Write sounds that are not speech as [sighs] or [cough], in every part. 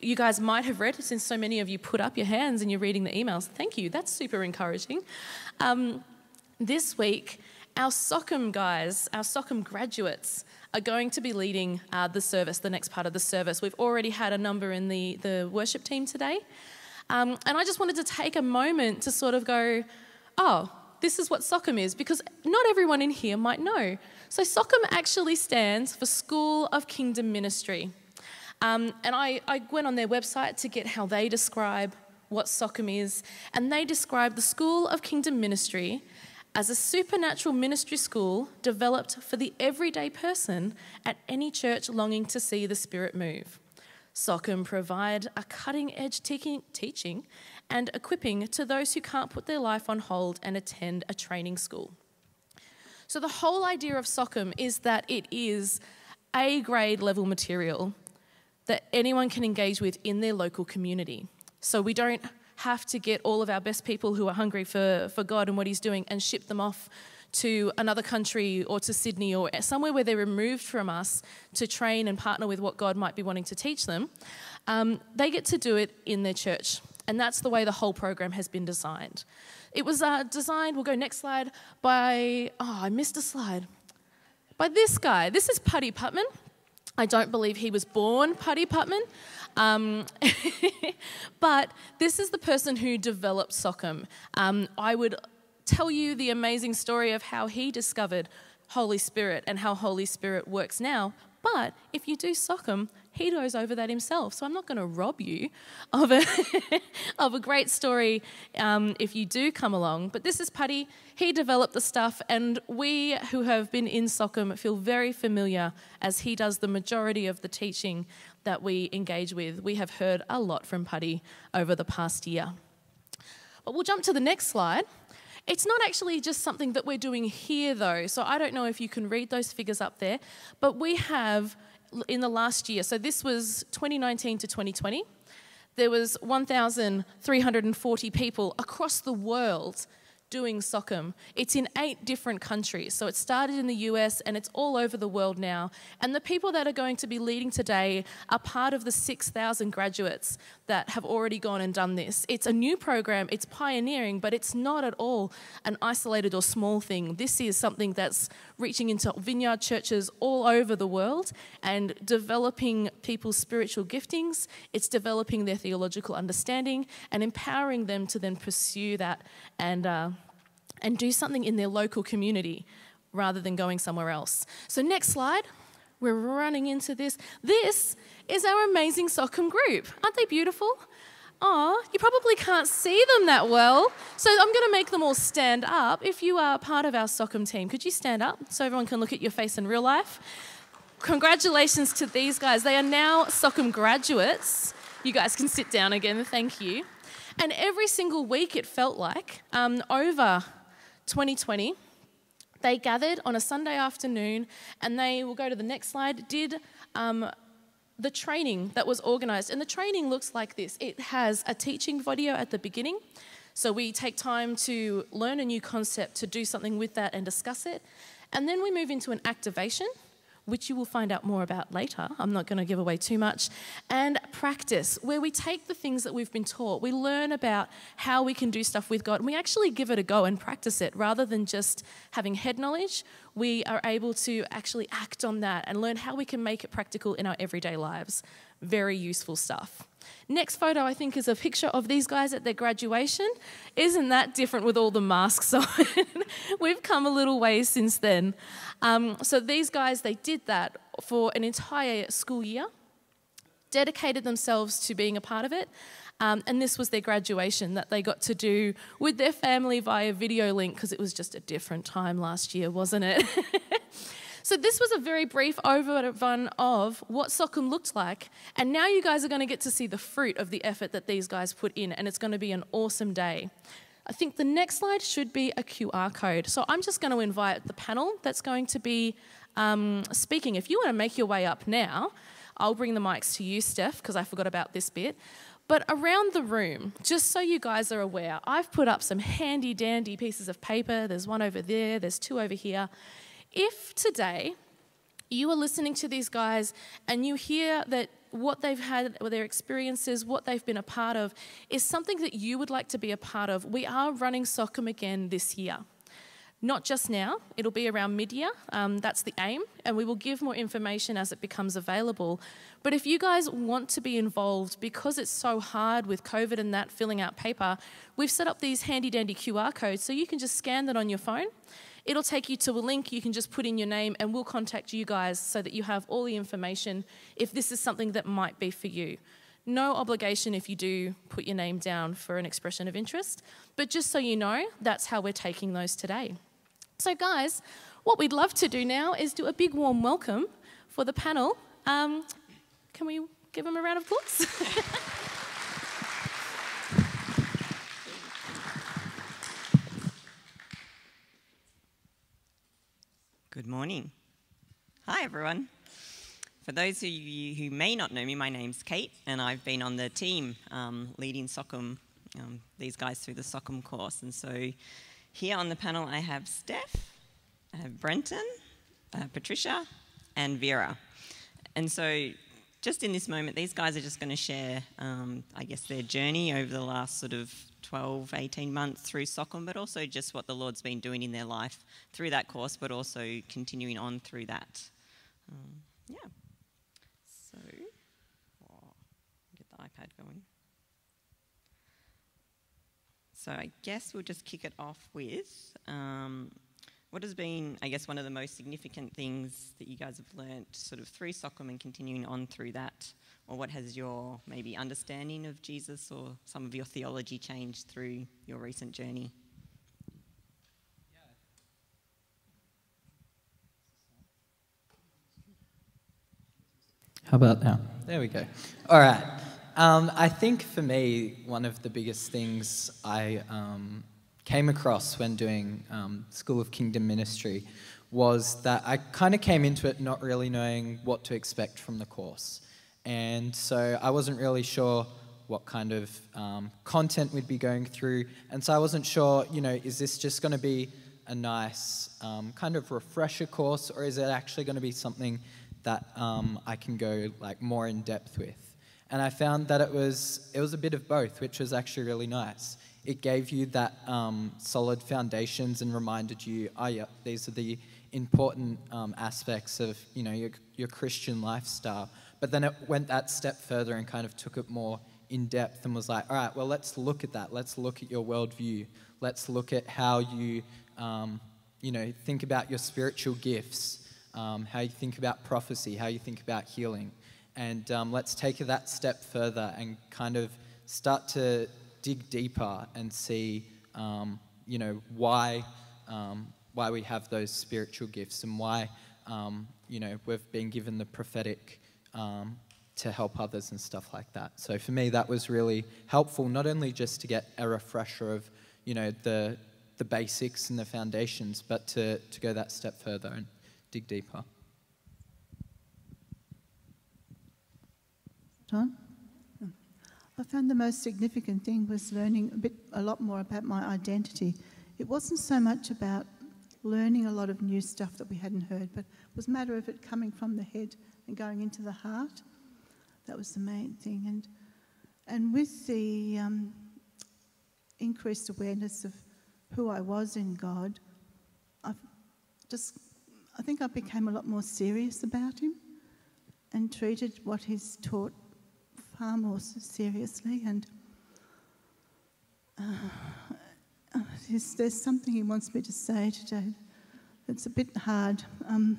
you guys might have read, since so many of you put up your hands and you're reading the emails. Thank you, that's super encouraging. Um, this week, our SOKM guys, our SOKM graduates, are going to be leading uh, the service, the next part of the service. We've already had a number in the, the worship team today. Um, and I just wanted to take a moment to sort of go, oh, this is what SOKM is, because not everyone in here might know. So, SOKM actually stands for School of Kingdom Ministry. Um, and I, I went on their website to get how they describe what SOKM is, and they describe the School of Kingdom Ministry as a supernatural ministry school developed for the everyday person at any church longing to see the Spirit move. SOKM provide a cutting edge teaching and equipping to those who can't put their life on hold and attend a training school. So, the whole idea of SOKM is that it is A grade level material that anyone can engage with in their local community. So, we don't have to get all of our best people who are hungry for, for God and what He's doing and ship them off to another country or to Sydney or somewhere where they're removed from us to train and partner with what God might be wanting to teach them. Um, they get to do it in their church. And that's the way the whole program has been designed. It was uh, designed, we'll go next slide, by, oh, I missed a slide, by this guy. This is Putty Putman. I don't believe he was born Putty Putman. Um, [laughs] but this is the person who developed SOKM. Um, I would tell you the amazing story of how he discovered Holy Spirit and how Holy Spirit works now. But if you do SOKM, he goes over that himself. So I'm not going to rob you of a, [laughs] of a great story um, if you do come along. But this is Putty. He developed the stuff, and we who have been in SOKM feel very familiar as he does the majority of the teaching that we engage with. We have heard a lot from Putty over the past year. But we'll jump to the next slide. It's not actually just something that we're doing here, though. So I don't know if you can read those figures up there, but we have in the last year, so this was 2019 to 2020, there was 1,340 people across the world doing SOKM. It's in eight different countries. So it started in the US and it's all over the world now. And the people that are going to be leading today are part of the 6,000 graduates that have already gone and done this. It's a new program, it's pioneering, but it's not at all an isolated or small thing. This is something that's reaching into vineyard churches all over the world and developing people's spiritual giftings. It's developing their theological understanding and empowering them to then pursue that and. Uh, and do something in their local community rather than going somewhere else. So, next slide. We're running into this. This is our amazing SOKM group. Aren't they beautiful? Oh, you probably can't see them that well. So I'm going to make them all stand up. If you are part of our SOKM team, could you stand up so everyone can look at your face in real life? Congratulations to these guys. They are now SOKM graduates. You guys can sit down again. Thank you. And every single week, it felt like, um, over 2020, they gathered on a Sunday afternoon and they will go to the next slide, did um, the training that was organized. And the training looks like this it has a teaching video at the beginning. So we take time to learn a new concept, to do something with that and discuss it. And then we move into an activation which you will find out more about later. I'm not going to give away too much. And practice, where we take the things that we've been taught, we learn about how we can do stuff with God, and we actually give it a go and practice it rather than just having head knowledge. We are able to actually act on that and learn how we can make it practical in our everyday lives. Very useful stuff. Next photo, I think, is a picture of these guys at their graduation. Isn't that different with all the masks [laughs] on? We've come a little way since then. Um, so these guys, they did that for an entire school year, dedicated themselves to being a part of it. Um, and this was their graduation that they got to do with their family via video link because it was just a different time last year, wasn't it? [laughs] So, this was a very brief overrun of what SOKM looked like. And now you guys are going to get to see the fruit of the effort that these guys put in, and it's going to be an awesome day. I think the next slide should be a QR code. So, I'm just going to invite the panel that's going to be um, speaking. If you want to make your way up now, I'll bring the mics to you, Steph, because I forgot about this bit. But around the room, just so you guys are aware, I've put up some handy dandy pieces of paper. There's one over there, there's two over here. If today you are listening to these guys and you hear that what they've had, their experiences, what they've been a part of, is something that you would like to be a part of. We are running SOKM again this year. Not just now, it'll be around mid year. Um, that's the aim, and we will give more information as it becomes available. But if you guys want to be involved, because it's so hard with COVID and that filling out paper, we've set up these handy dandy QR codes so you can just scan that on your phone. It'll take you to a link, you can just put in your name, and we'll contact you guys so that you have all the information if this is something that might be for you. No obligation if you do put your name down for an expression of interest, but just so you know, that's how we're taking those today. So, guys, what we'd love to do now is do a big warm welcome for the panel. Um, can we give them a round of applause? [laughs] Good morning. Hi, everyone. For those of you who may not know me, my name's Kate, and I've been on the team um, leading SOKM, um, these guys through the SOKM course. And so here on the panel, I have Steph, I have Brenton, uh, Patricia, and Vera. And so, just in this moment, these guys are just going to share, um, I guess, their journey over the last sort of 12, 18 months through SOKM, but also just what the Lord's been doing in their life through that course, but also continuing on through that. Um, yeah. So, oh, get the iPad going. So I guess we'll just kick it off with um, what has been, I guess, one of the most significant things that you guys have learnt sort of through SOKM and continuing on through that? Or what has your maybe understanding of Jesus or some of your theology changed through your recent journey? How about now? There we go. All right. Um, I think for me, one of the biggest things I um, came across when doing um, School of Kingdom Ministry was that I kind of came into it not really knowing what to expect from the course. And so I wasn't really sure what kind of um, content we'd be going through. And so I wasn't sure, you know, is this just going to be a nice um, kind of refresher course or is it actually going to be something that um, I can go like more in depth with? And I found that it was, it was a bit of both, which was actually really nice. It gave you that um, solid foundations and reminded you, oh yeah, these are the important um, aspects of you know your, your Christian lifestyle. But then it went that step further and kind of took it more in depth and was like, all right, well, let's look at that. Let's look at your worldview. Let's look at how you, um, you know, think about your spiritual gifts, um, how you think about prophecy, how you think about healing. And um, let's take that step further and kind of start to dig deeper and see, um, you know, why, um, why we have those spiritual gifts and why, um, you know, we've been given the prophetic um, to help others and stuff like that. So for me, that was really helpful, not only just to get a refresher of, you know, the, the basics and the foundations, but to, to go that step further and dig deeper. John? I found the most significant thing was learning a bit, a lot more about my identity. It wasn't so much about learning a lot of new stuff that we hadn't heard, but it was a matter of it coming from the head and going into the heart. That was the main thing. And, and with the um, increased awareness of who I was in God, I've just, I think I became a lot more serious about Him and treated what He's taught far more seriously. And uh, [sighs] there's something he wants me to say today that's a bit hard um,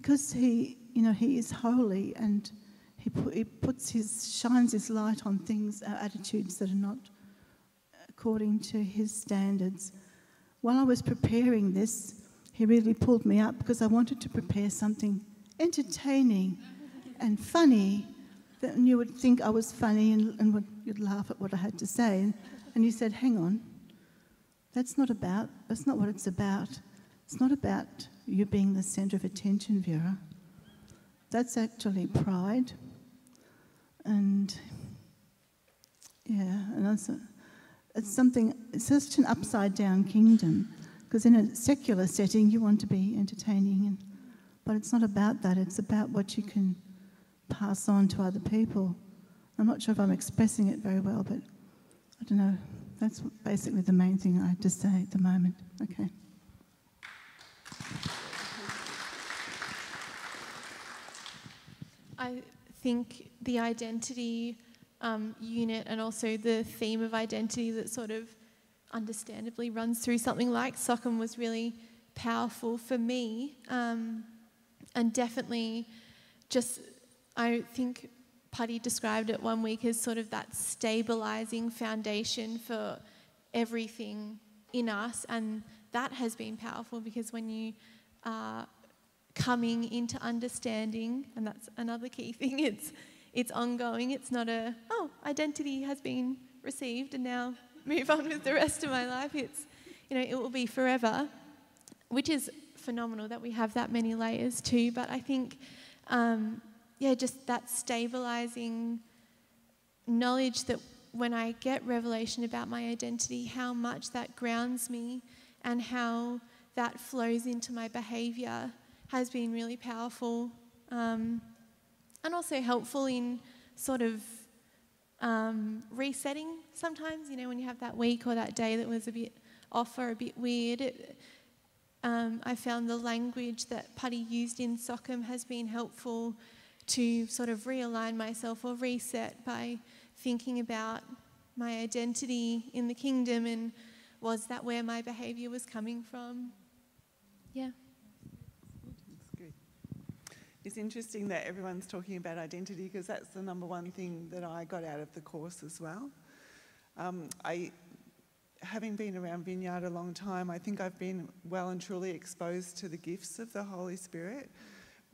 because he, you know, he is holy and he, put, he puts his shines his light on things, uh, attitudes that are not according to his standards. While I was preparing this, he really pulled me up because I wanted to prepare something entertaining and funny and you would think I was funny and, and would, you'd laugh at what I had to say. And, and you said, hang on, that's not about, that's not what it's about. It's not about you being the centre of attention, Vera. That's actually pride. And yeah, and that's it's something, it's such an upside down kingdom. Because in a secular setting, you want to be entertaining, and, but it's not about that. It's about what you can pass on to other people. I'm not sure if I'm expressing it very well, but I don't know. That's basically the main thing I have to say at the moment. Okay. I think the identity um, unit and also the theme of identity that sort of understandably runs through something like SOKM was really powerful for me. Um, and definitely just, I think Putty described it one week as sort of that stabilizing foundation for everything in us. And that has been powerful because when you are coming into understanding, and that's another key [laughs] thing, it's, it's ongoing. It's not a, oh, identity has been received and now move on with the rest of my life. It's, you know, it will be forever, which is phenomenal that we have that many layers too. But I think, um, yeah, just that stabilizing knowledge that when I get revelation about my identity, how much that grounds me and how that flows into my behavior has been really powerful um, and also helpful in sort of um, resetting sometimes, you know, when you have that week or that day that was a bit off or a bit weird. It, um, I found the language that Putty used in SOKM has been helpful to sort of realign myself or reset by thinking about my identity in the kingdom and was that where my behaviour was coming from? Yeah. It's interesting that everyone's talking about identity because that's the number one thing that I got out of the course as well. Um, I, having been around Vineyard a long time, I think I've been well and truly exposed to the gifts of the Holy Spirit,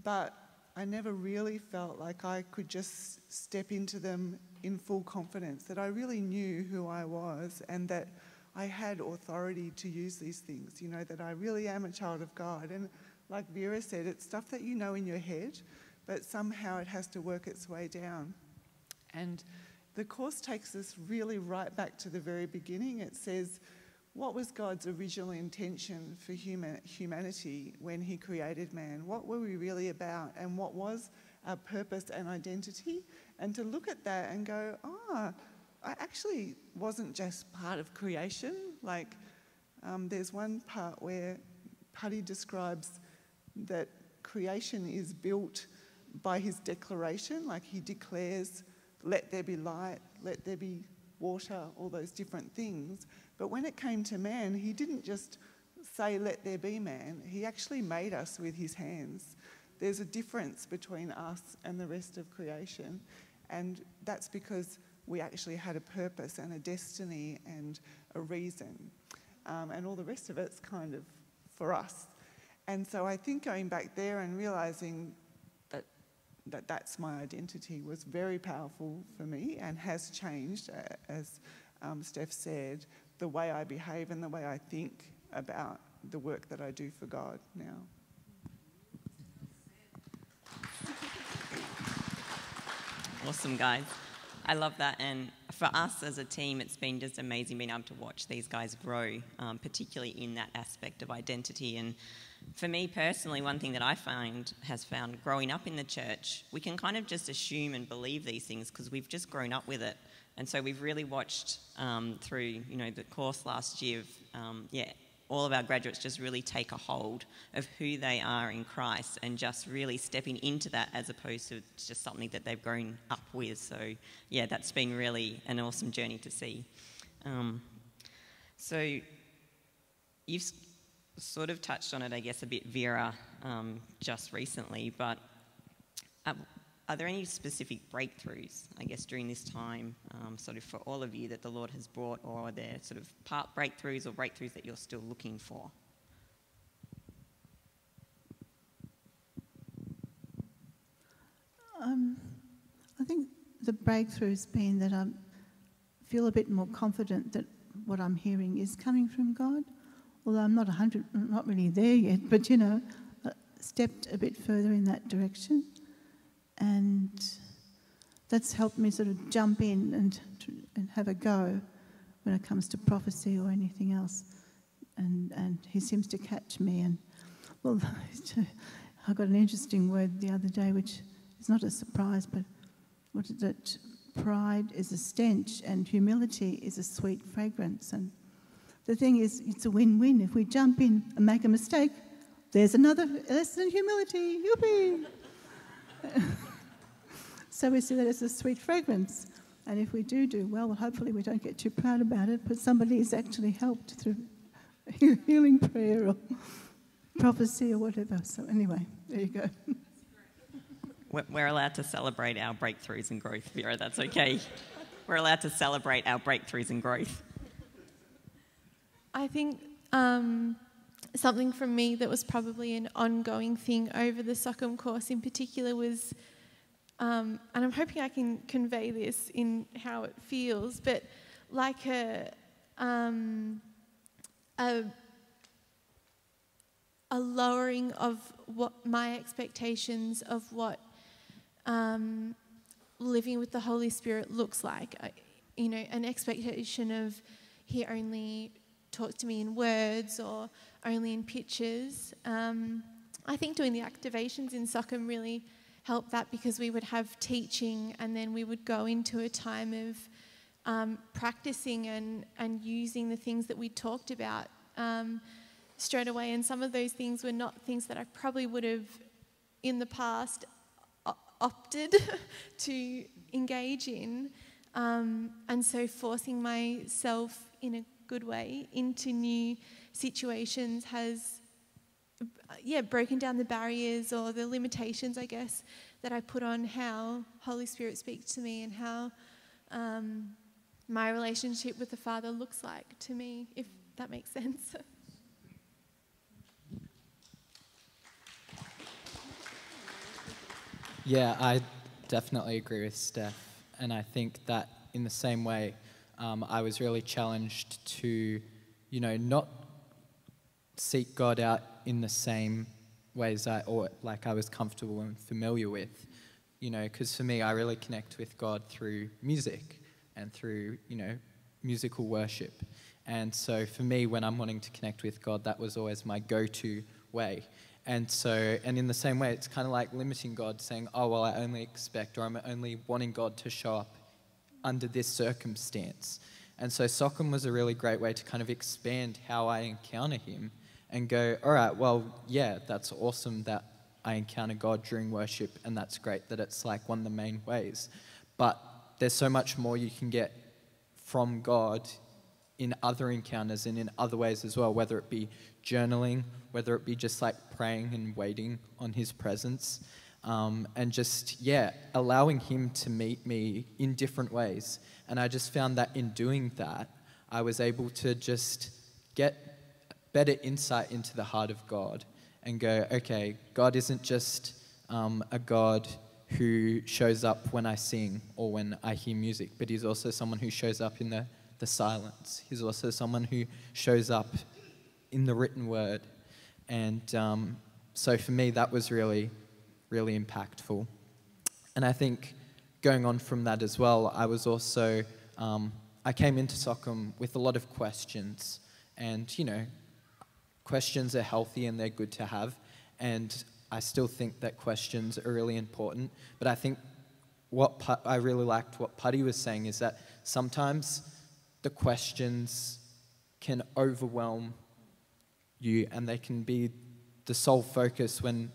but I never really felt like I could just step into them in full confidence, that I really knew who I was and that I had authority to use these things, you know, that I really am a child of God. And like Vera said, it's stuff that you know in your head, but somehow it has to work its way down. And the Course takes us really right back to the very beginning. It says, what was God's original intention for human, humanity when He created man? What were we really about? And what was our purpose and identity? And to look at that and go, ah, oh, I actually wasn't just part of creation. Like, um, there's one part where Putty describes that creation is built by his declaration, like he declares, let there be light, let there be water, all those different things. But when it came to man, he didn't just say, let there be man, he actually made us with his hands. There's a difference between us and the rest of creation, and that's because we actually had a purpose and a destiny and a reason. Um, and all the rest of it's kind of for us. And so I think going back there and realizing that, that that's my identity was very powerful for me and has changed, uh, as um, Steph said, the way I behave and the way I think about the work that I do for God now. Awesome, guys. I love that. And for us as a team, it's been just amazing being able to watch these guys grow, um, particularly in that aspect of identity and for me personally, one thing that I find has found growing up in the church, we can kind of just assume and believe these things because we've just grown up with it. And so we've really watched um, through, you know, the course last year of, um, yeah, all of our graduates just really take a hold of who they are in Christ and just really stepping into that as opposed to just something that they've grown up with. So, yeah, that's been really an awesome journey to see. Um, so, you've sort of touched on it, I guess, a bit, Vera, um, just recently, but uh, are there any specific breakthroughs, I guess, during this time, um, sort of for all of you that the Lord has brought, or are there sort of part breakthroughs or breakthroughs that you're still looking for? Um, I think the breakthrough's been that I feel a bit more confident that what I'm hearing is coming from God although I'm not 100, not really there yet, but you know, uh, stepped a bit further in that direction. And that's helped me sort of jump in and, and have a go when it comes to prophecy or anything else. And, and he seems to catch me. And well, [laughs] I got an interesting word the other day, which is not a surprise, but what is it? Pride is a stench, and humility is a sweet fragrance. And the thing is, it's a win win. If we jump in and make a mistake, there's another lesson in humility. Yippee! [laughs] so we see that as a sweet fragrance. And if we do do well, well, hopefully we don't get too proud about it, but somebody is actually helped through [laughs] healing prayer or [laughs] prophecy or whatever. So, anyway, there you go. We're allowed to celebrate our breakthroughs and growth, Vera. That's okay. We're allowed to celebrate our breakthroughs and growth. I think um, something from me that was probably an ongoing thing over the SOKM course in particular was, um, and I'm hoping I can convey this in how it feels, but like a, um, a, a lowering of what my expectations of what um, living with the Holy Spirit looks like. I, you know, an expectation of He only talks to me in words or only in pictures. Um, I think doing the activations in SOKM really helped that because we would have teaching and then we would go into a time of um, practicing and, and using the things that we talked about um, straight away. And some of those things were not things that I probably would have in the past opted [laughs] to engage in. Um, and so forcing myself in a good way into new situations has, yeah, broken down the barriers or the limitations, I guess, that I put on how Holy Spirit speaks to me and how um, my relationship with the Father looks like to me, if that makes sense. [laughs] Yeah, I definitely agree with Steph. And I think that in the same way, um, I was really challenged to, you know, not seek God out in the same ways I, or like I was comfortable and familiar with, you know, because for me, I really connect with God through music and through, you know, musical worship. And so for me, when I'm wanting to connect with God, that was always my go to way. And so, and in the same way, it's kind of like limiting God, saying, oh, well, I only expect or I'm only wanting God to show up under this circumstance. And so, SOKM was a really great way to kind of expand how I encounter Him and go, all right, well, yeah, that's awesome that I encounter God during worship, and that's great that it's like one of the main ways. But there's so much more you can get from God in other encounters and in other ways as well, whether it be journaling, whether it be just like praying and waiting on His presence, um, and just, yeah, allowing Him to meet me in different ways. And I just found that in doing that, I was able to just get better insight into the heart of God and go, okay, God isn't just um, a God who shows up when I sing or when I hear music, but He's also someone who shows up in the the silence. He's also someone who shows up in the written word. And um, so for me, that was really, really impactful. And I think going on from that as well, I was also, um, I came into SOKM with a lot of questions. And, you know, questions are healthy and they're good to have. And I still think that questions are really important. But I think what I really liked what Putty was saying is that sometimes the questions can overwhelm you and they can be the sole focus when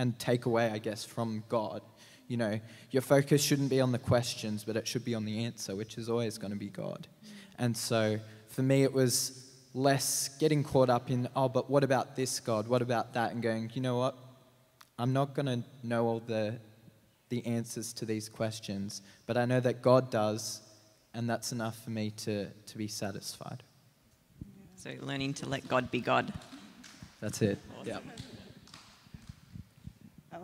and take away, I guess, from God. You know, your focus shouldn't be on the questions, but it should be on the answer, which is always going to be God. And so for me, it was less getting caught up in, oh, but what about this God? What about that? And going, you know what? I'm not going to know all the, the answers to these questions, but I know that God does, and that's enough for me to, to be satisfied. So learning to let God be God. That's it. Awesome. Yeah.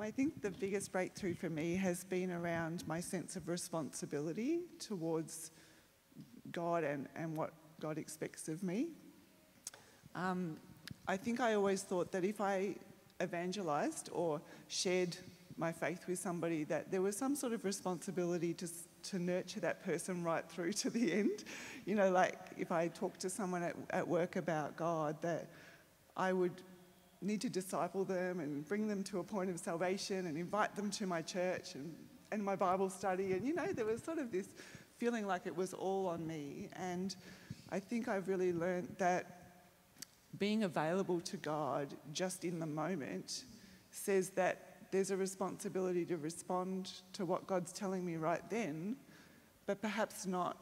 I think the biggest breakthrough for me has been around my sense of responsibility towards God and, and what God expects of me. Um, I think I always thought that if I evangelized or shared my faith with somebody, that there was some sort of responsibility to to nurture that person right through to the end. You know, like if I talked to someone at, at work about God, that I would need to disciple them and bring them to a point of salvation and invite them to my church and, and my Bible study. And, you know, there was sort of this feeling like it was all on me. And I think I've really learned that being available to God just in the moment says that there's a responsibility to respond to what God's telling me right then, but perhaps not.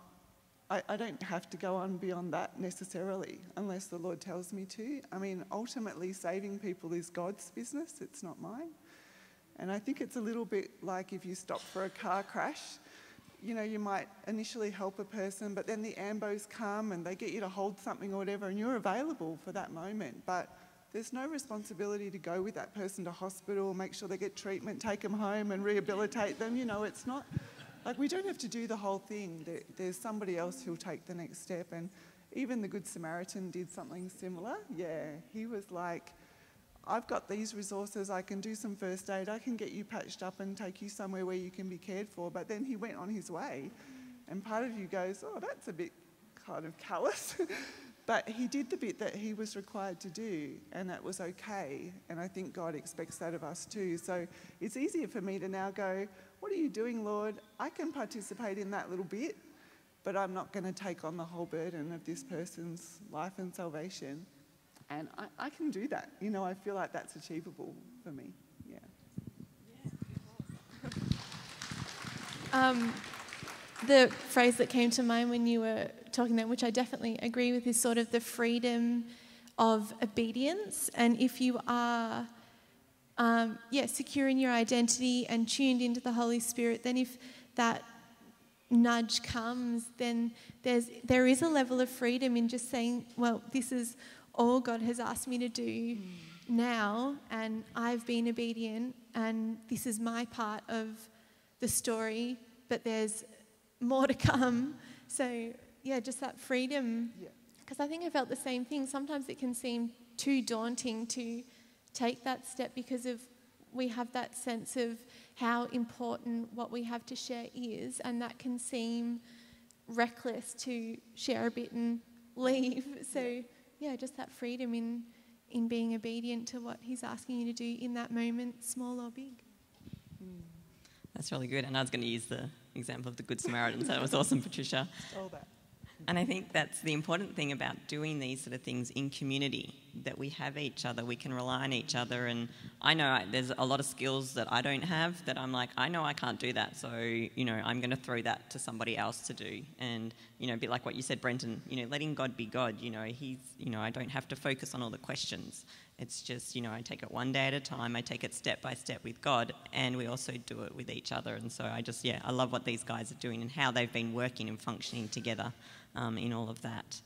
I, I, don't have to go on beyond that necessarily unless the Lord tells me to. I mean, ultimately, saving people is God's business, it's not mine. And I think it's a little bit like if you stop for a car crash you know, you might initially help a person, but then the ambos come and they get you to hold something or whatever, and you're available for that moment. But there's no responsibility to go with that person to hospital, make sure they get treatment, take them home and rehabilitate them. You know, it's not like we don't have to do the whole thing. There's somebody else who'll take the next step. And even the Good Samaritan did something similar. Yeah, he was like, I've got these resources, I can do some first aid, I can get you patched up and take you somewhere where you can be cared for. But then he went on his way. And part of you goes, oh, that's a bit kind of callous. [laughs] but he did the bit that he was required to do, and that was okay. And I think God expects that of us too. So it's easier for me to now go, What are you doing, Lord? I can participate in that little bit, but I'm not going to take on the whole burden of this person's life and salvation. And I, I can do that. You know, I feel like that's achievable for me. Yeah. [laughs] Um, the phrase that came to mind when you were talking there, which I definitely agree with, is sort of the freedom of obedience. And if you are, um, yeah, secure in your identity and tuned into the Holy Spirit, then if that nudge comes, then there's there is a level of freedom in just saying, well, this is all God has asked me to do mm. now, and I've been obedient, and this is my part of the story, but there's more to come. So, yeah, just that freedom. Because yeah. I think I felt the same thing. Sometimes it can seem too daunting to take that step because of we have that sense of how important what we have to share is, and that can seem reckless to share a bit and leave. [laughs] So, yeah, just that freedom in in being obedient to what He's asking you to do in that moment, small or big. Hmm. That's really good. And I was going to use the example of the Good Samaritan, so that was awesome, [laughs] Patricia. Stole that. And I think that's the important thing about doing these sort of things in community that we have each other, we can rely on each other. And I know there's a lot of skills that I don't have that I'm like, I know I can't do that. So, you know, I'm going to throw that to somebody else to do. And, you know, a bit like what you said, Brenton, you know, letting God be God, you know, He's, you know, I don't have to focus on all the questions. It's just, you know, I take it one day at a time, I take it step by step with God, and we also do it with each other. And so I just, yeah, I love what these guys are doing and how they've been working and functioning together um, in all of that.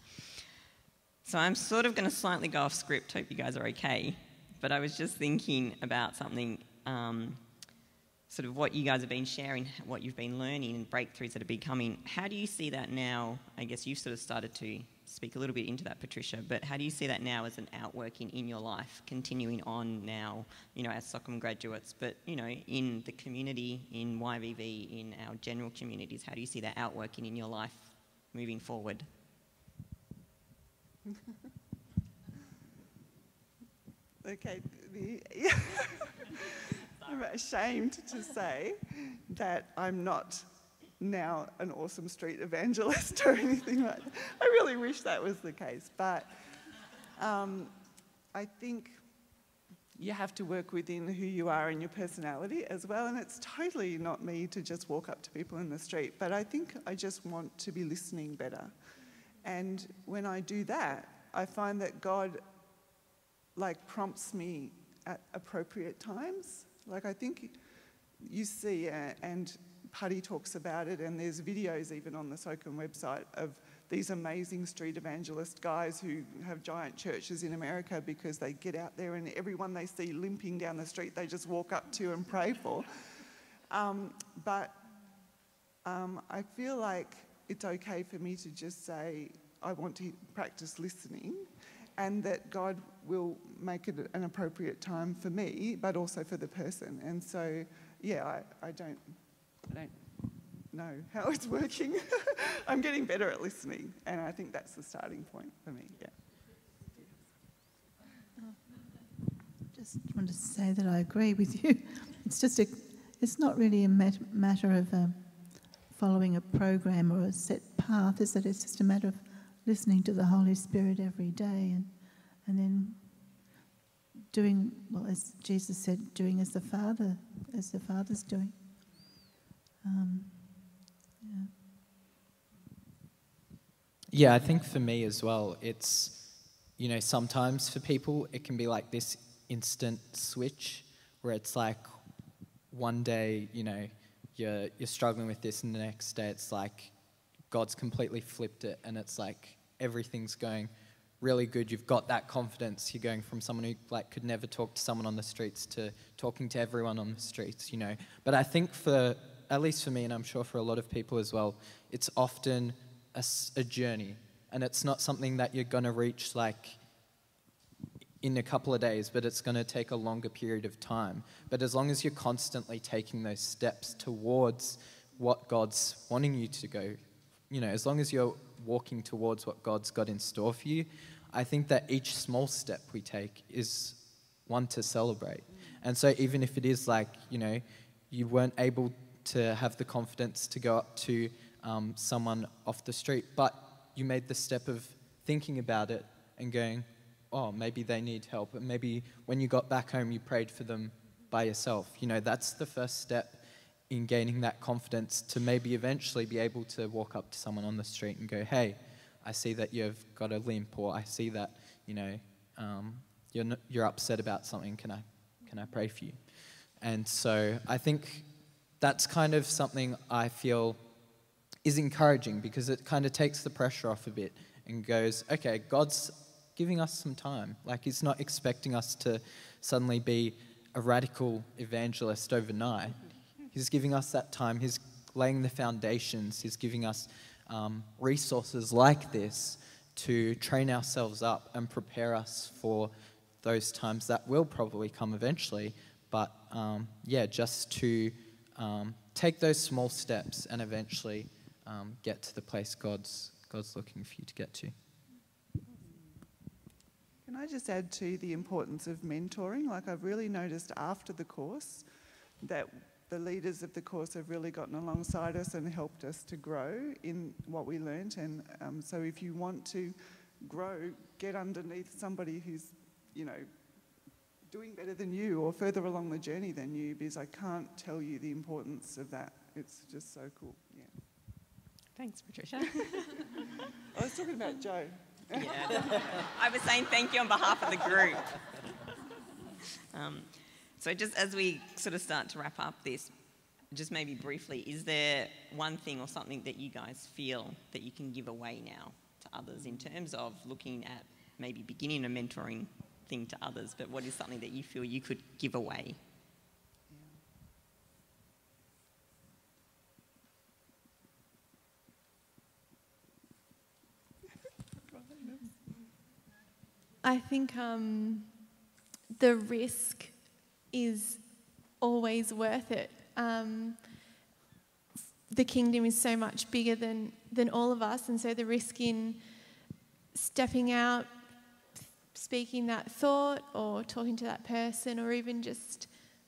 So I'm sort of going to slightly go off script. Hope you guys are okay. But I was just thinking about something, um, sort of what you guys have been sharing, what you've been learning, and breakthroughs that are becoming. How do you see that now? I guess you've sort of started to speak a little bit into that, Patricia. But how do you see that now as an outworking in your life, continuing on now, you know, as SOKM graduates, but you know, in the community, in YVV, in our general communities? How do you see that outworking in your life moving forward? [laughs] okay, the, [laughs] I'm ashamed to say that I'm not now an awesome street evangelist [laughs] or anything like that. I really wish that was the case, but um, I think you have to work within who you are and your personality as well. And it's totally not me to just walk up to people in the street, but I think I just want to be listening better. And when I do that, I find that God like prompts me at appropriate times. Like I think you see, uh, and Putty talks about it, and there's videos even on the SOKM website of these amazing street evangelist guys who have giant churches in America because they get out there and everyone they see limping down the street, they just walk up to and pray for. Um, but um, I feel like it's okay for me to just say, I want to practice listening, and that God will make it an appropriate time for me, but also for the person. And so, yeah, I, I don't, I don't know how it's working. [laughs] I'm getting better at listening, and I think that's the starting point for me. Yeah. just want to say that I agree with you. [laughs] It's just a, it's not really a mat- matter of um, following a program or a set path, is that It's just a matter of listening to the Holy Spirit every day and, and then doing, well, as Jesus said, doing as the Father, as the Father's doing. Um, yeah. Yeah, I think for me as well, it's, you know, sometimes for people it can be like this instant switch where it's like one day, you know, you're, you're struggling with this, and the next day it's like God's completely flipped it, and it's like everything's going really good. You've got that confidence. You're going from someone who like could never talk to someone on the streets to talking to everyone on the streets, you know. But I think for at least for me, and I'm sure for a lot of people as well, it's often a, a journey, and it's not something that you're going to reach like in a couple of days, but it's going to take a longer period of time. But as long as you're constantly taking those steps towards what God's wanting you to go, you know, as long as you're walking towards what God's got in store for you, I think that each small step we take is one to celebrate. And so even if it is like, you know, you weren't able to have the confidence to go up to um, someone off the street, but you made the step of thinking about it and going, oh, maybe they need help. And maybe when you got back home, you prayed for them by yourself. You know, that's the first step in gaining that confidence to maybe eventually be able to walk up to someone on the street and go, hey, I see that you've got a limp, or I see that, you know, um, you're, n- you're upset about something. Can I, can I pray for you? And so I think that's kind of something I feel is encouraging because it kind of takes the pressure off a bit and goes, okay, God's giving us some time. Like, He's not expecting us to suddenly be a radical evangelist overnight. He's giving us that time. He's laying the foundations. He's giving us um, resources like this to train ourselves up and prepare us for those times that will probably come eventually. But um, yeah, just to um, take those small steps and eventually um, get to the place God's, God's looking for you to get to. Can I just add to the importance of mentoring? Like, I've really noticed after the course that the leaders of the course have really gotten alongside us and helped us to grow in what we learnt. And um, so, if you want to grow, get underneath somebody who's, you know, doing better than you or further along the journey than you, because I can't tell you the importance of that. It's just so cool. Yeah. Thanks, Patricia. [laughs] I was talking about Joe. Yeah. [laughs] I was saying thank you on behalf of the group. Um, so, just as we sort of start to wrap up this, just maybe briefly, is there one thing or something that you guys feel that you can give away now to others in terms of looking at maybe beginning a mentoring thing to others, but what is something that you feel you could give away? I think um, the risk is always worth it. Um, the kingdom is so much bigger than, than all of us, and so the risk in stepping out, speaking that thought, or talking to that person, or even just,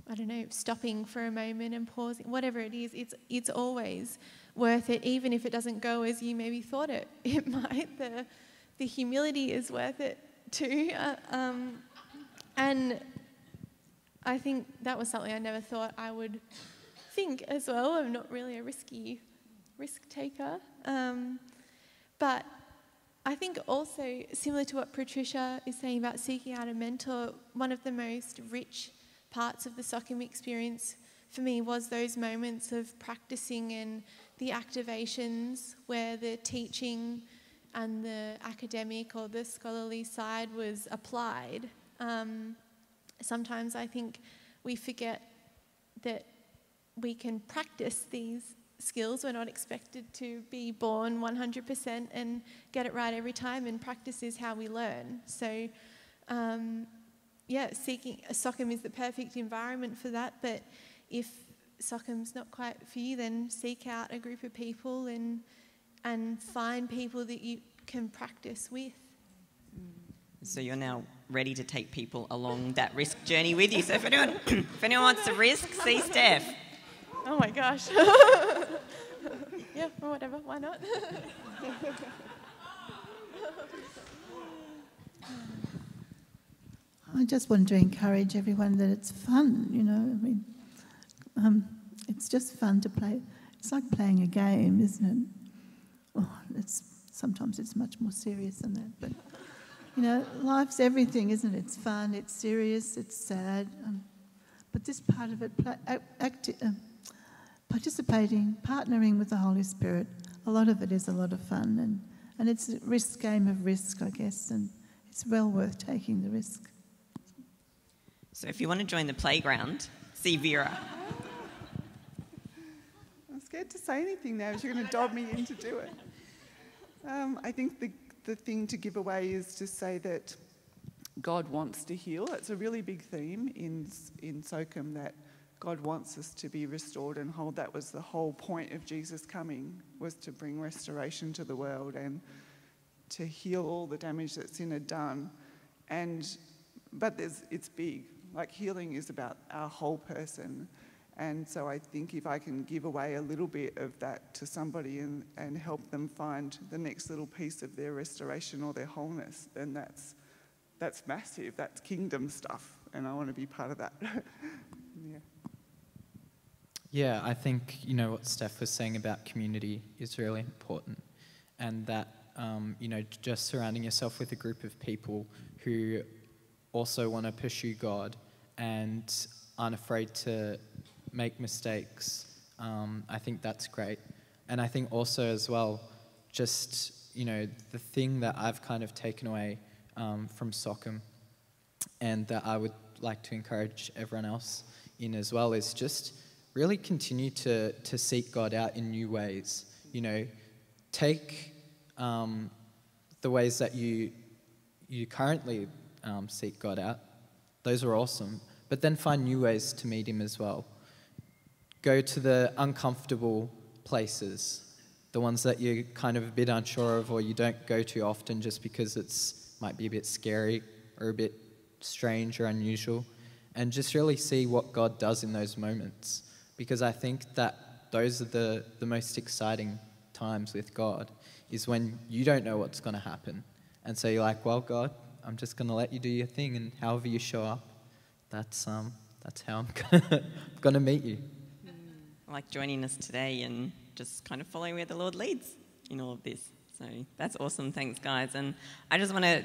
I don't know, stopping for a moment and pausing, whatever it is, it's, it's always worth it, even if it doesn't go as you maybe thought it, [laughs] it might. The, the humility is worth it too. Uh, um, and I think that was something I never thought I would think as well. I'm not really a risky risk taker. Um, but I think also, similar to what Patricia is saying about seeking out a mentor, one of the most rich parts of the SOKM experience for me was those moments of practicing and the activations where the teaching and the academic or the scholarly side was applied. Um, sometimes I think we forget that we can practice these skills. We're not expected to be born 100% and get it right every time, and practice is how we learn. So, um, yeah, seeking SOKM is the perfect environment for that. But if SOKM's not quite for you, then seek out a group of people and and find people that you can practice with. So you're now ready to take people along that risk journey with you. So if anyone, [clears throat] if anyone wants to risk, see Steph. Oh my gosh. [laughs] yeah, whatever, why not? [laughs] I just want to encourage everyone that it's fun, you know. I mean, um, it's just fun to play. It's like playing a game, isn't it? Oh, it's sometimes it's much more serious than that, but you know, life's everything, isn't it? It's fun, it's serious, it's sad. Um, but this part of it, acti- uh, participating, partnering with the Holy Spirit, a lot of it is a lot of fun, and and it's a risk game of risk, I guess, and it's well worth taking the risk. So if you want to join the playground, see Vera. Scared to say anything now, you're going to dob me in to do it. Um, I think the, the thing to give away is to say that God wants to heal. It's a really big theme in, in SOKM that God wants us to be restored and whole. That was the whole point of Jesus coming, was to bring restoration to the world and to heal all the damage that sin had done. And, but it's big. Like healing is about our whole person. And so I think if I can give away a little bit of that to somebody and, and help them find the next little piece of their restoration or their wholeness, then that's, that's massive. That's kingdom stuff. And I want to be part of that. [laughs] yeah. Yeah, I think, you know, what Steph was saying about community is really important. And that, um, you know, just surrounding yourself with a group of people who also want to pursue God and aren't afraid to make mistakes. Um, I think that's great. And I think also, as well, just, you know, the thing that I've kind of taken away um, from SOKM and that I would like to encourage everyone else in as well is just really continue to, to seek God out in new ways. You know, take um, the ways that you, you currently um, seek God out. Those are awesome. But then find new ways to meet Him as well. Go to the uncomfortable places, the ones that you're kind of a bit unsure of or you don't go to often just because it's might be a bit scary or a bit strange or unusual. And just really see what God does in those moments. Because I think that those are the, the most exciting times with God, is when you don't know what's going to happen. And so you're like, well, God, I'm just going to let you do your thing, and however you show up, that's, um, that's how I'm [laughs] going to meet you. Like joining us today and just kind of following where the Lord leads in all of this. So that's awesome. Thanks, guys. And I just want to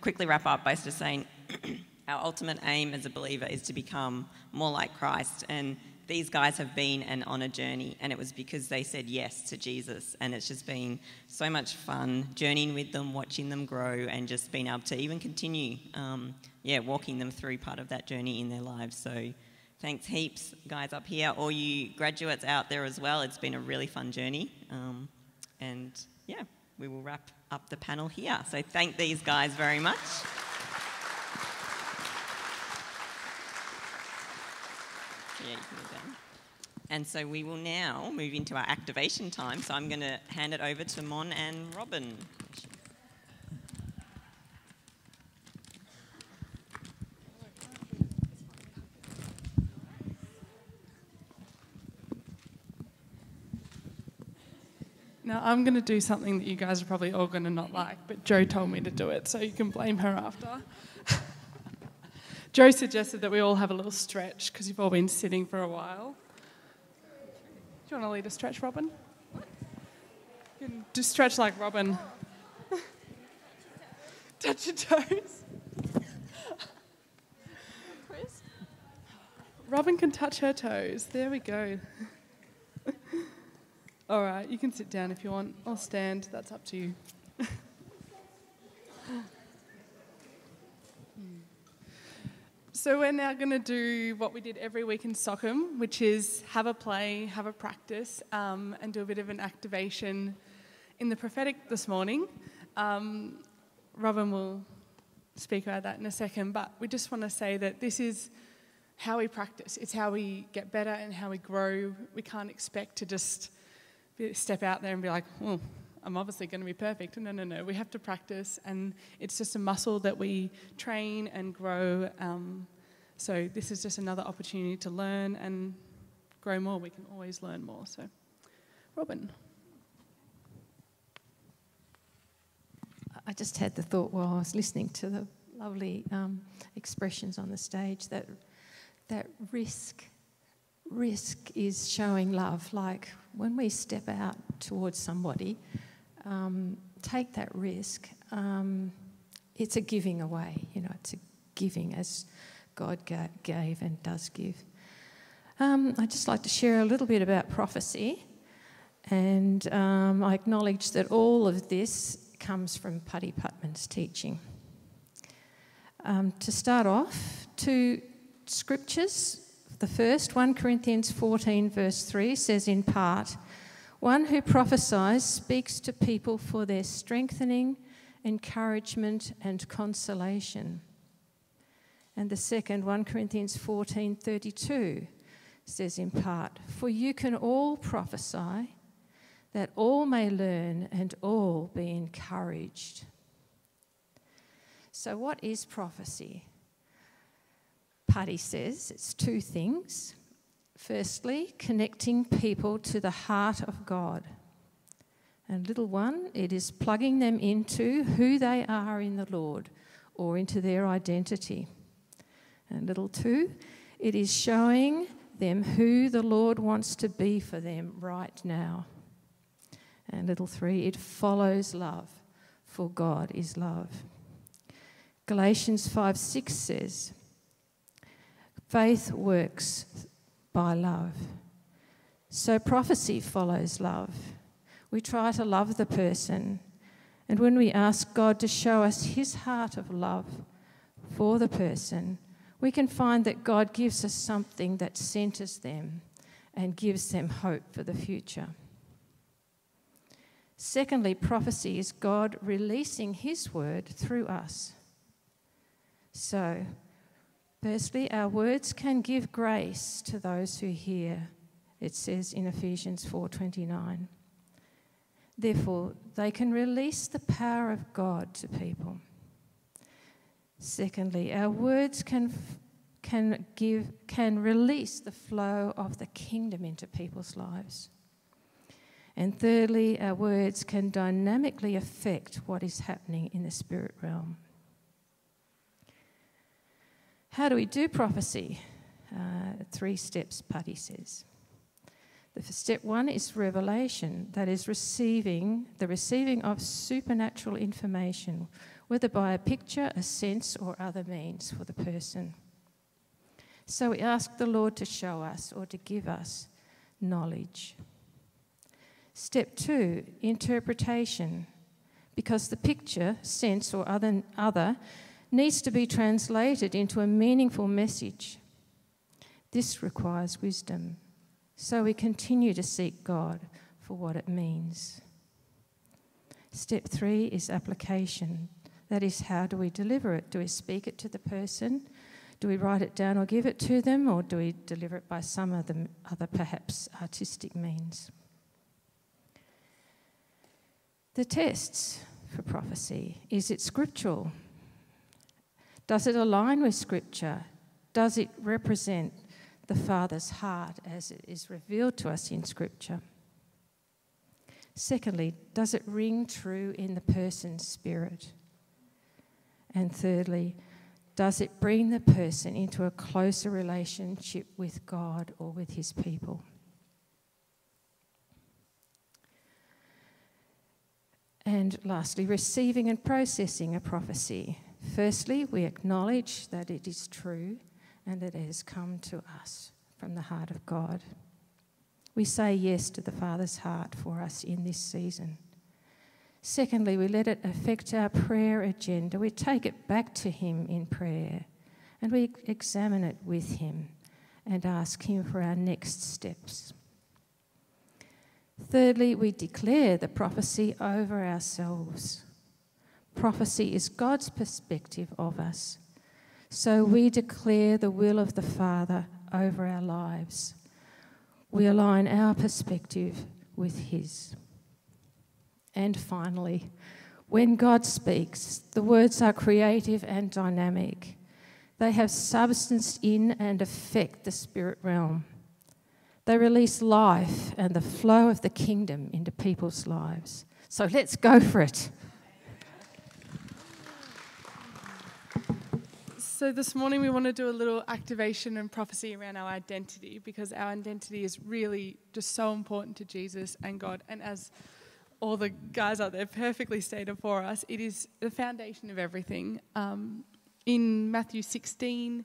quickly wrap up by just saying [clears throat] our ultimate aim as a believer is to become more like Christ. And these guys have been and on a journey, and it was because they said yes to Jesus. And it's just been so much fun journeying with them, watching them grow, and just being able to even continue, um, yeah, walking them through part of that journey in their lives. So thanks heaps, guys up here, all you graduates out there as well. It's been a really fun journey. Um, and yeah, we will wrap up the panel here. So thank these guys very much. Yeah, and so we will now move into our activation time. So I'm going to hand it over to Mon and Robin. Now, I'm going to do something that you guys are probably all going to not like, but Joe told me to do it, so you can blame her after. [laughs] Joe suggested that we all have a little stretch because you've all been sitting for a while. Do you want to lead a stretch, Robin? You can just stretch like Robin. [laughs] Touch your toes. Robin can touch her toes. There we go. All right, you can sit down if you want, or stand. That's up to you. [laughs] So we're now going to do what we did every week in SOKM, which is have a play, have a practice, um, and do a bit of an activation in the prophetic this morning. Um, Robin will speak about that in a second, but we just want to say that this is how we practice. It's how we get better and how we grow. We can't expect to just step out there and be like, oh, I'm obviously going to be perfect. No, no, no. We have to practice, and it's just a muscle that we train and grow. Um, so this is just another opportunity to learn and grow more. We can always learn more. So, Robin. I just had the thought while I was listening to the lovely um, expressions on the stage that that risk risk is showing love. Like when we step out towards somebody, um, take that risk. Um, it's a giving away. You know, it's a giving as God ga- gave and does give. Um, I'd just like to share a little bit about prophecy. And um, I acknowledge that all of this comes from Putty Putman's teaching. Um, to start off, two scriptures. The first, 1 Corinthians 14, verse 3, says in part, One who prophesies speaks to people for their strengthening, encouragement, and consolation. And the second, 1 Corinthians 14, 32, says in part, For you can all prophesy that all may learn and all be encouraged. So, what is prophecy? Putty says it's two things. Firstly, connecting people to the heart of God. And little one, it is plugging them into who they are in the Lord or into their identity. And little two, it is showing them who the Lord wants to be for them right now. And little three, it follows love, for God is love. Galatians 5 6 says, Faith works by love. So prophecy follows love. We try to love the person, and when we ask God to show us his heart of love for the person, we can find that God gives us something that centers them and gives them hope for the future. Secondly, prophecy is God releasing His word through us. So, firstly, our words can give grace to those who hear. It says in Ephesians 4:29. Therefore, they can release the power of God to people. Secondly, our words can can give can release the flow of the kingdom into people's lives. And thirdly, our words can dynamically affect what is happening in the spirit realm. How do we do prophecy? Uh, three steps, Putty says. The step one is revelation, that is receiving the receiving of supernatural information, whether by a picture, a sense, or other means for the person. So we ask the Lord to show us or to give us knowledge. Step two, interpretation, because the picture, sense, or other, other needs to be translated into a meaningful message. This requires wisdom. So we continue to seek God for what it means. Step three is application. That is, how do we deliver it? Do we speak it to the person? Do we write it down or give it to them? Or do we deliver it by some other, other perhaps artistic means? The tests for prophecy is it scriptural? Does it align with Scripture? Does it represent the Father's heart as it is revealed to us in Scripture? Secondly, does it ring true in the person's spirit? And thirdly, does it bring the person into a closer relationship with God or with his people? And lastly, receiving and processing a prophecy. Firstly, we acknowledge that it is true and that it has come to us from the heart of God. We say yes to the Father's heart for us in this season. Secondly, we let it affect our prayer agenda. We take it back to Him in prayer and we examine it with Him and ask Him for our next steps. Thirdly, we declare the prophecy over ourselves. Prophecy is God's perspective of us. So we declare the will of the Father over our lives. We align our perspective with His. And finally, when God speaks, the words are creative and dynamic. They have substance in and affect the spirit realm. They release life and the flow of the kingdom into people's lives. So let's go for it. So, this morning we want to do a little activation and prophecy around our identity because our identity is really just so important to Jesus and God. And as all the guys out there perfectly stated for us, it is the foundation of everything. Um, in Matthew 16,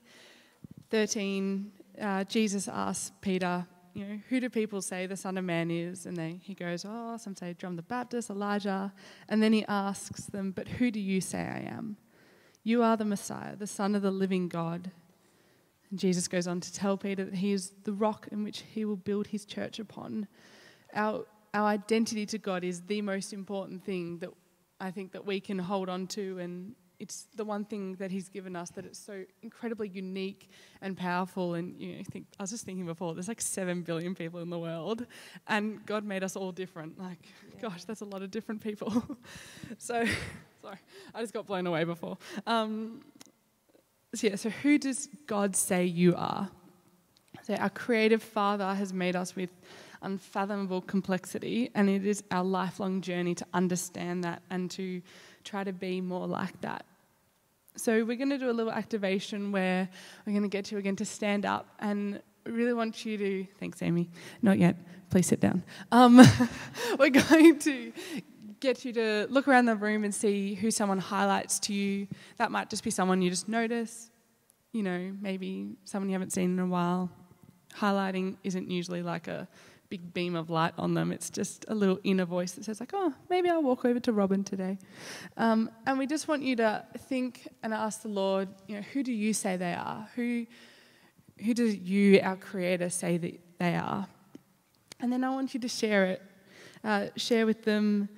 13, uh, Jesus asks Peter, you know, who do people say the Son of Man is? And they, he goes, oh, some say John the Baptist, Elijah. And then he asks them, but who do you say I am? You are the Messiah, the Son of the living God. And Jesus goes on to tell Peter that he is the rock in which he will build his church upon. Our, our identity to God is the most important thing that I think that we can hold on to and it's the one thing that he's given us that it's so incredibly unique and powerful and you know think I was just thinking before there's like 7 billion people in the world and God made us all different like yeah. gosh that's a lot of different people [laughs] so sorry I just got blown away before um, so yeah so who does God say you are so our creative father has made us with unfathomable complexity and it is our lifelong journey to understand that and to try to be more like that. So we're going to do a little activation where we're going to get you again to stand up and really want you to, thanks Amy, not yet, please sit down. Um, [laughs] we're going to get you to look around the room and see who someone highlights to you. That might just be someone you just notice, you know, maybe someone you haven't seen in a while. Highlighting isn't usually like a big beam of light on them. It's just a little inner voice that says, like, oh, maybe I'll walk over to Robin today. Um, and we just want you to think and ask the Lord, you know, who do you say they are? Who, who do you, our Creator, say that they are? And then I want you to share it. Uh, share with them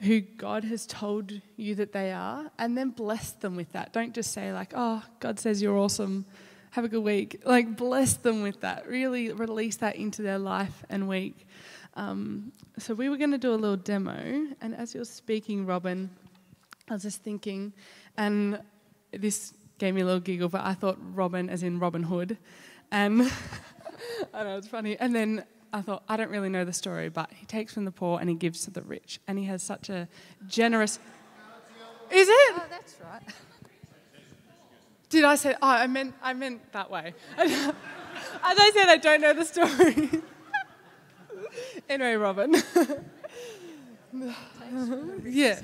who God has told you that they are, and then bless them with that. Don't just say, like, oh, God says you're awesome have a good week. Like, bless them with that. Really release that into their life and week. Um, so, we were going to do a little demo, and as you're speaking, Robin, I was just thinking, and this gave me a little giggle, but I thought Robin as in Robin Hood. And [laughs] I know it's funny. And then I thought, I don't really know the story, but he takes from the poor and he gives to the rich. And he has such a generous. Is it? Oh, that's right. [laughs] Did I say? Oh, I meant I meant that way. [laughs] As I said, I don't know the story. [laughs] anyway, Robin. yeah.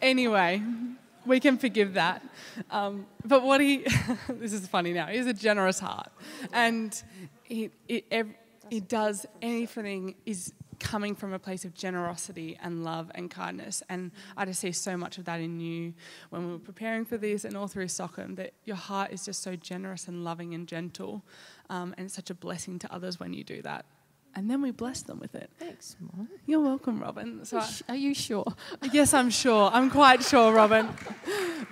Anyway, we can forgive that. Um, but what he, this is funny now. He has a generous heart, and he, he, he does anything is coming from a place of generosity and love and kindness. And I just see so much of that in you when we were preparing for this and all through SOKM, that your heart is just so generous and loving and gentle. Um, and it's such a blessing to others when you do that. And then we bless them with it. Thanks, Mom. You're welcome, Robin. So Are you sure? [laughs] Yes, I'm sure. I'm quite sure, Robin.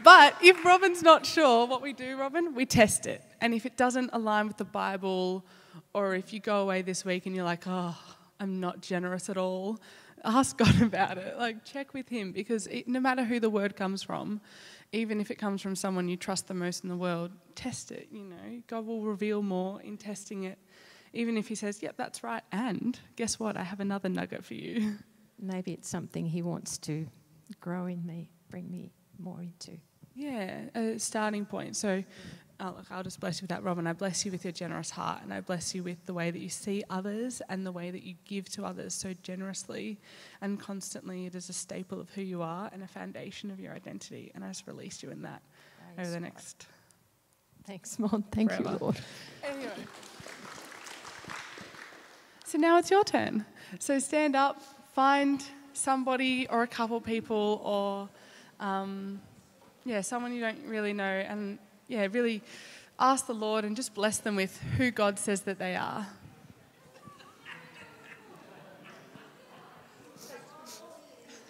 but if Robin's not sure what we do, Robin, we test it. And if it doesn't align with the Bible, or if you go away this week and you're like, oh, I'm not generous at all, ask [laughs] God about it. Like, check with Him because it, no matter who the word comes from, even if it comes from someone you trust the most in the world, test it. You know, God will reveal more in testing it. Even if He says, "Yep, that's right," and guess what? I have another nugget for you. [laughs] Maybe it's something He wants to grow in me, bring me more into. Yeah, a starting point. So, oh, look, I'll just bless you with that, Robin. I bless you with your generous heart, and I bless you with the way that you see others and the way that you give to others so generously and constantly. It is a staple of who you are and a foundation of your identity. And I just release you in that Thanks, over the next. Thanks, Mon. Thank forever. you, Lord. Anyway. So now it's your turn. So stand up, find somebody or a couple people or. Um, yeah, someone you don't really know, and yeah, really ask the Lord and just bless them with who God says that they are.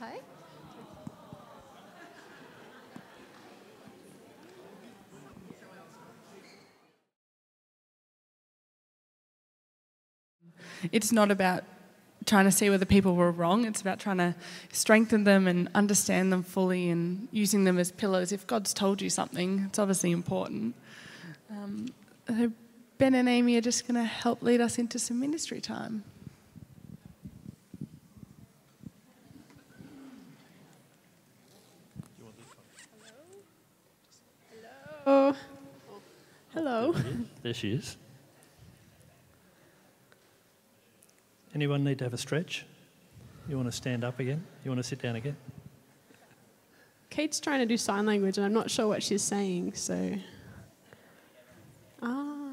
Hey? It's not about trying to see whether people were wrong. It's about trying to strengthen them and understand them fully and using them as pillars. If God's told you something, it's obviously important. Um, so ben and Amy are just going to help lead us into some ministry time. Hello. Hello. There she is. Anyone need to have a stretch? You want to stand up again? You want to sit down again? Kate's trying to do sign language, and I'm not sure what she's saying, so. Ah.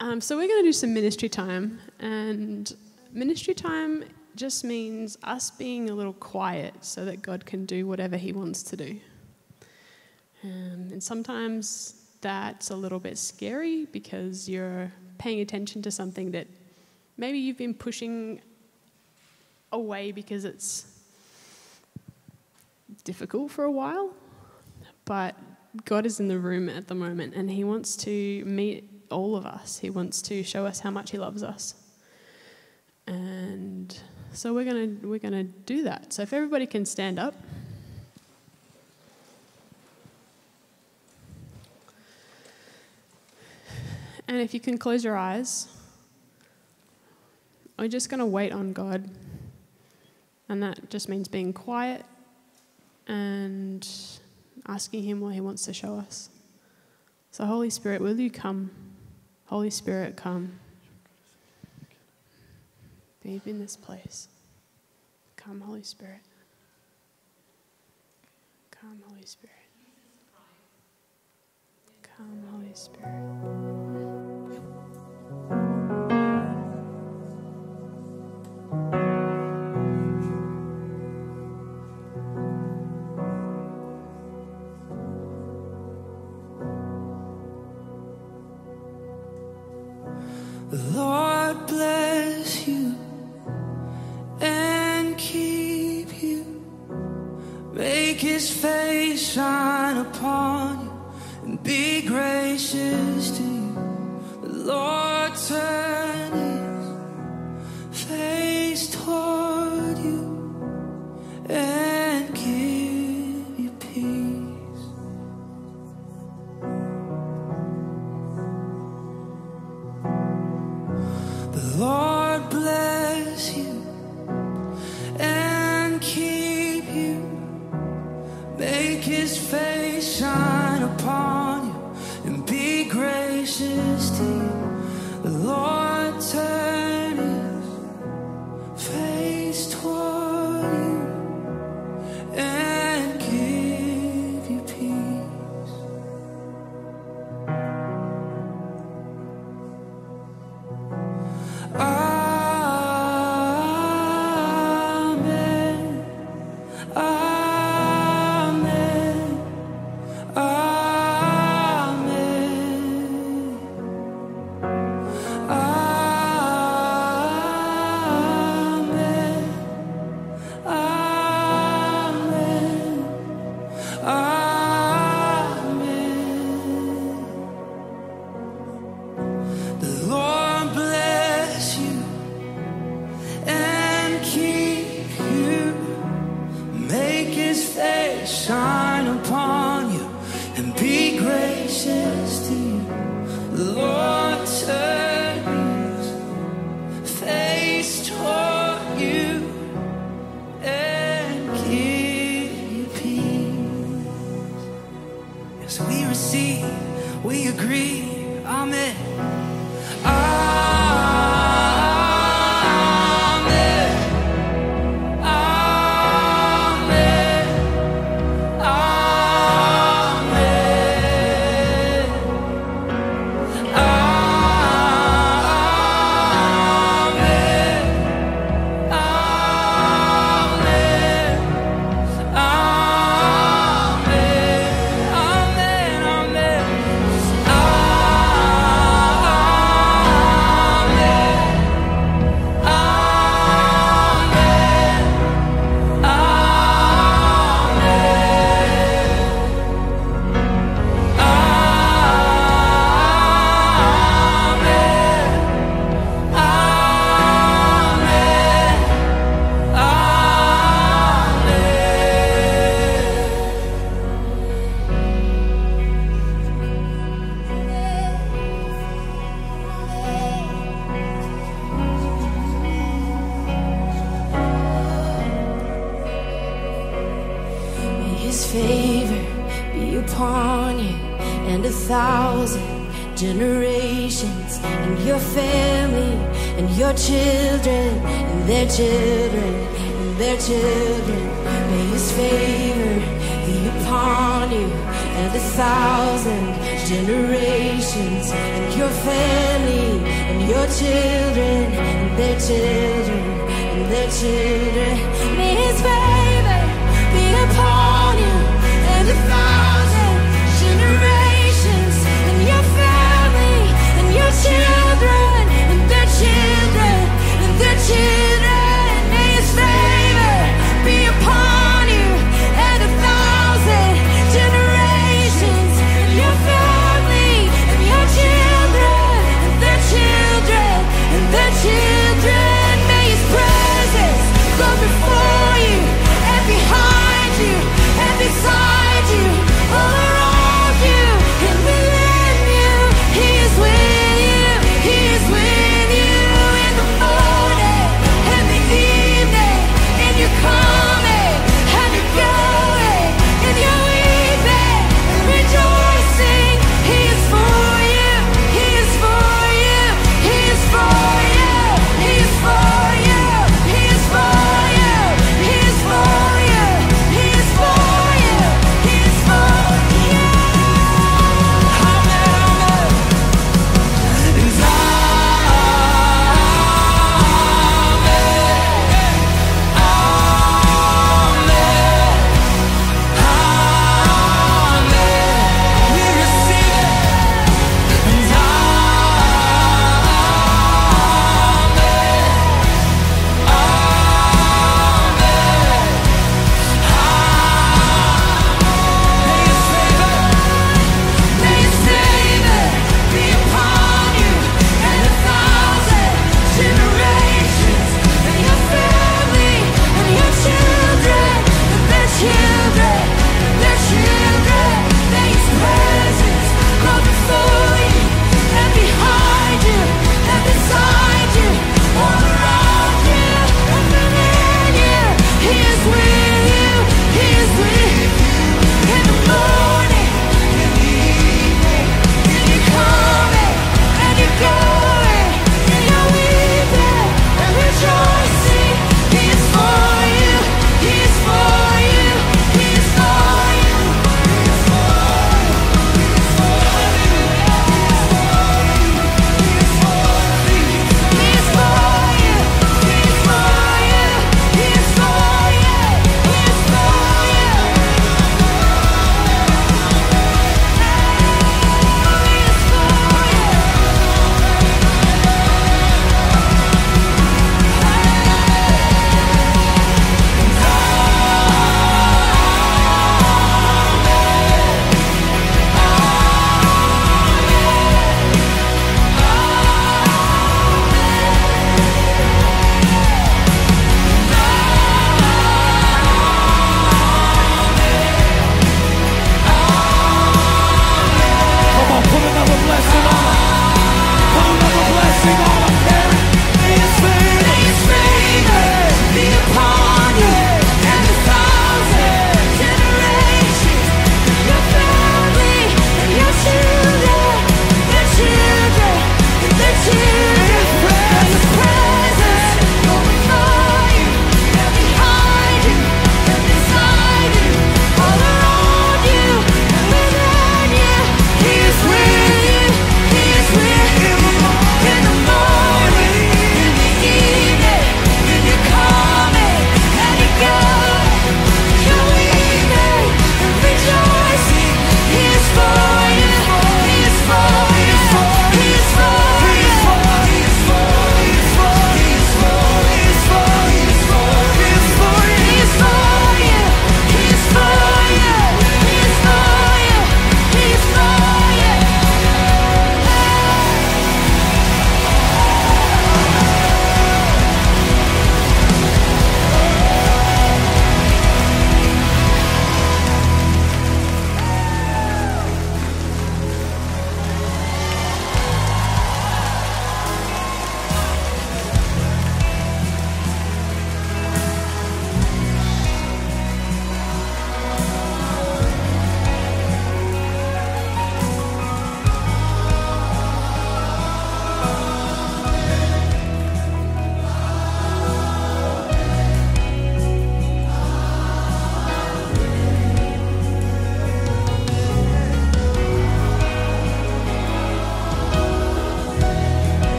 Um, so we're going to do some ministry time, and ministry time just means us being a little quiet so that God can do whatever He wants to do. Um, and sometimes that's a little bit scary because you're paying attention to something that maybe you've been pushing away because it's difficult for a while, but God is in the room at the moment and He wants to meet all of us. He wants to show us how much He loves us. And so we're gonna we're gonna do that. So if everybody can stand up. And if you can close your eyes. We're just going to wait on God. And that just means being quiet and asking Him what He wants to show us. So, Holy Spirit, will you come? Holy Spirit, come. Be in this place. Come, Holy Spirit. Come, Holy Spirit. Come, Holy Spirit. Lord bless you and keep you. Make his face shine upon you and be gracious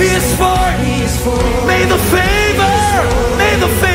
He is for. He is for. May the favor. May the favor.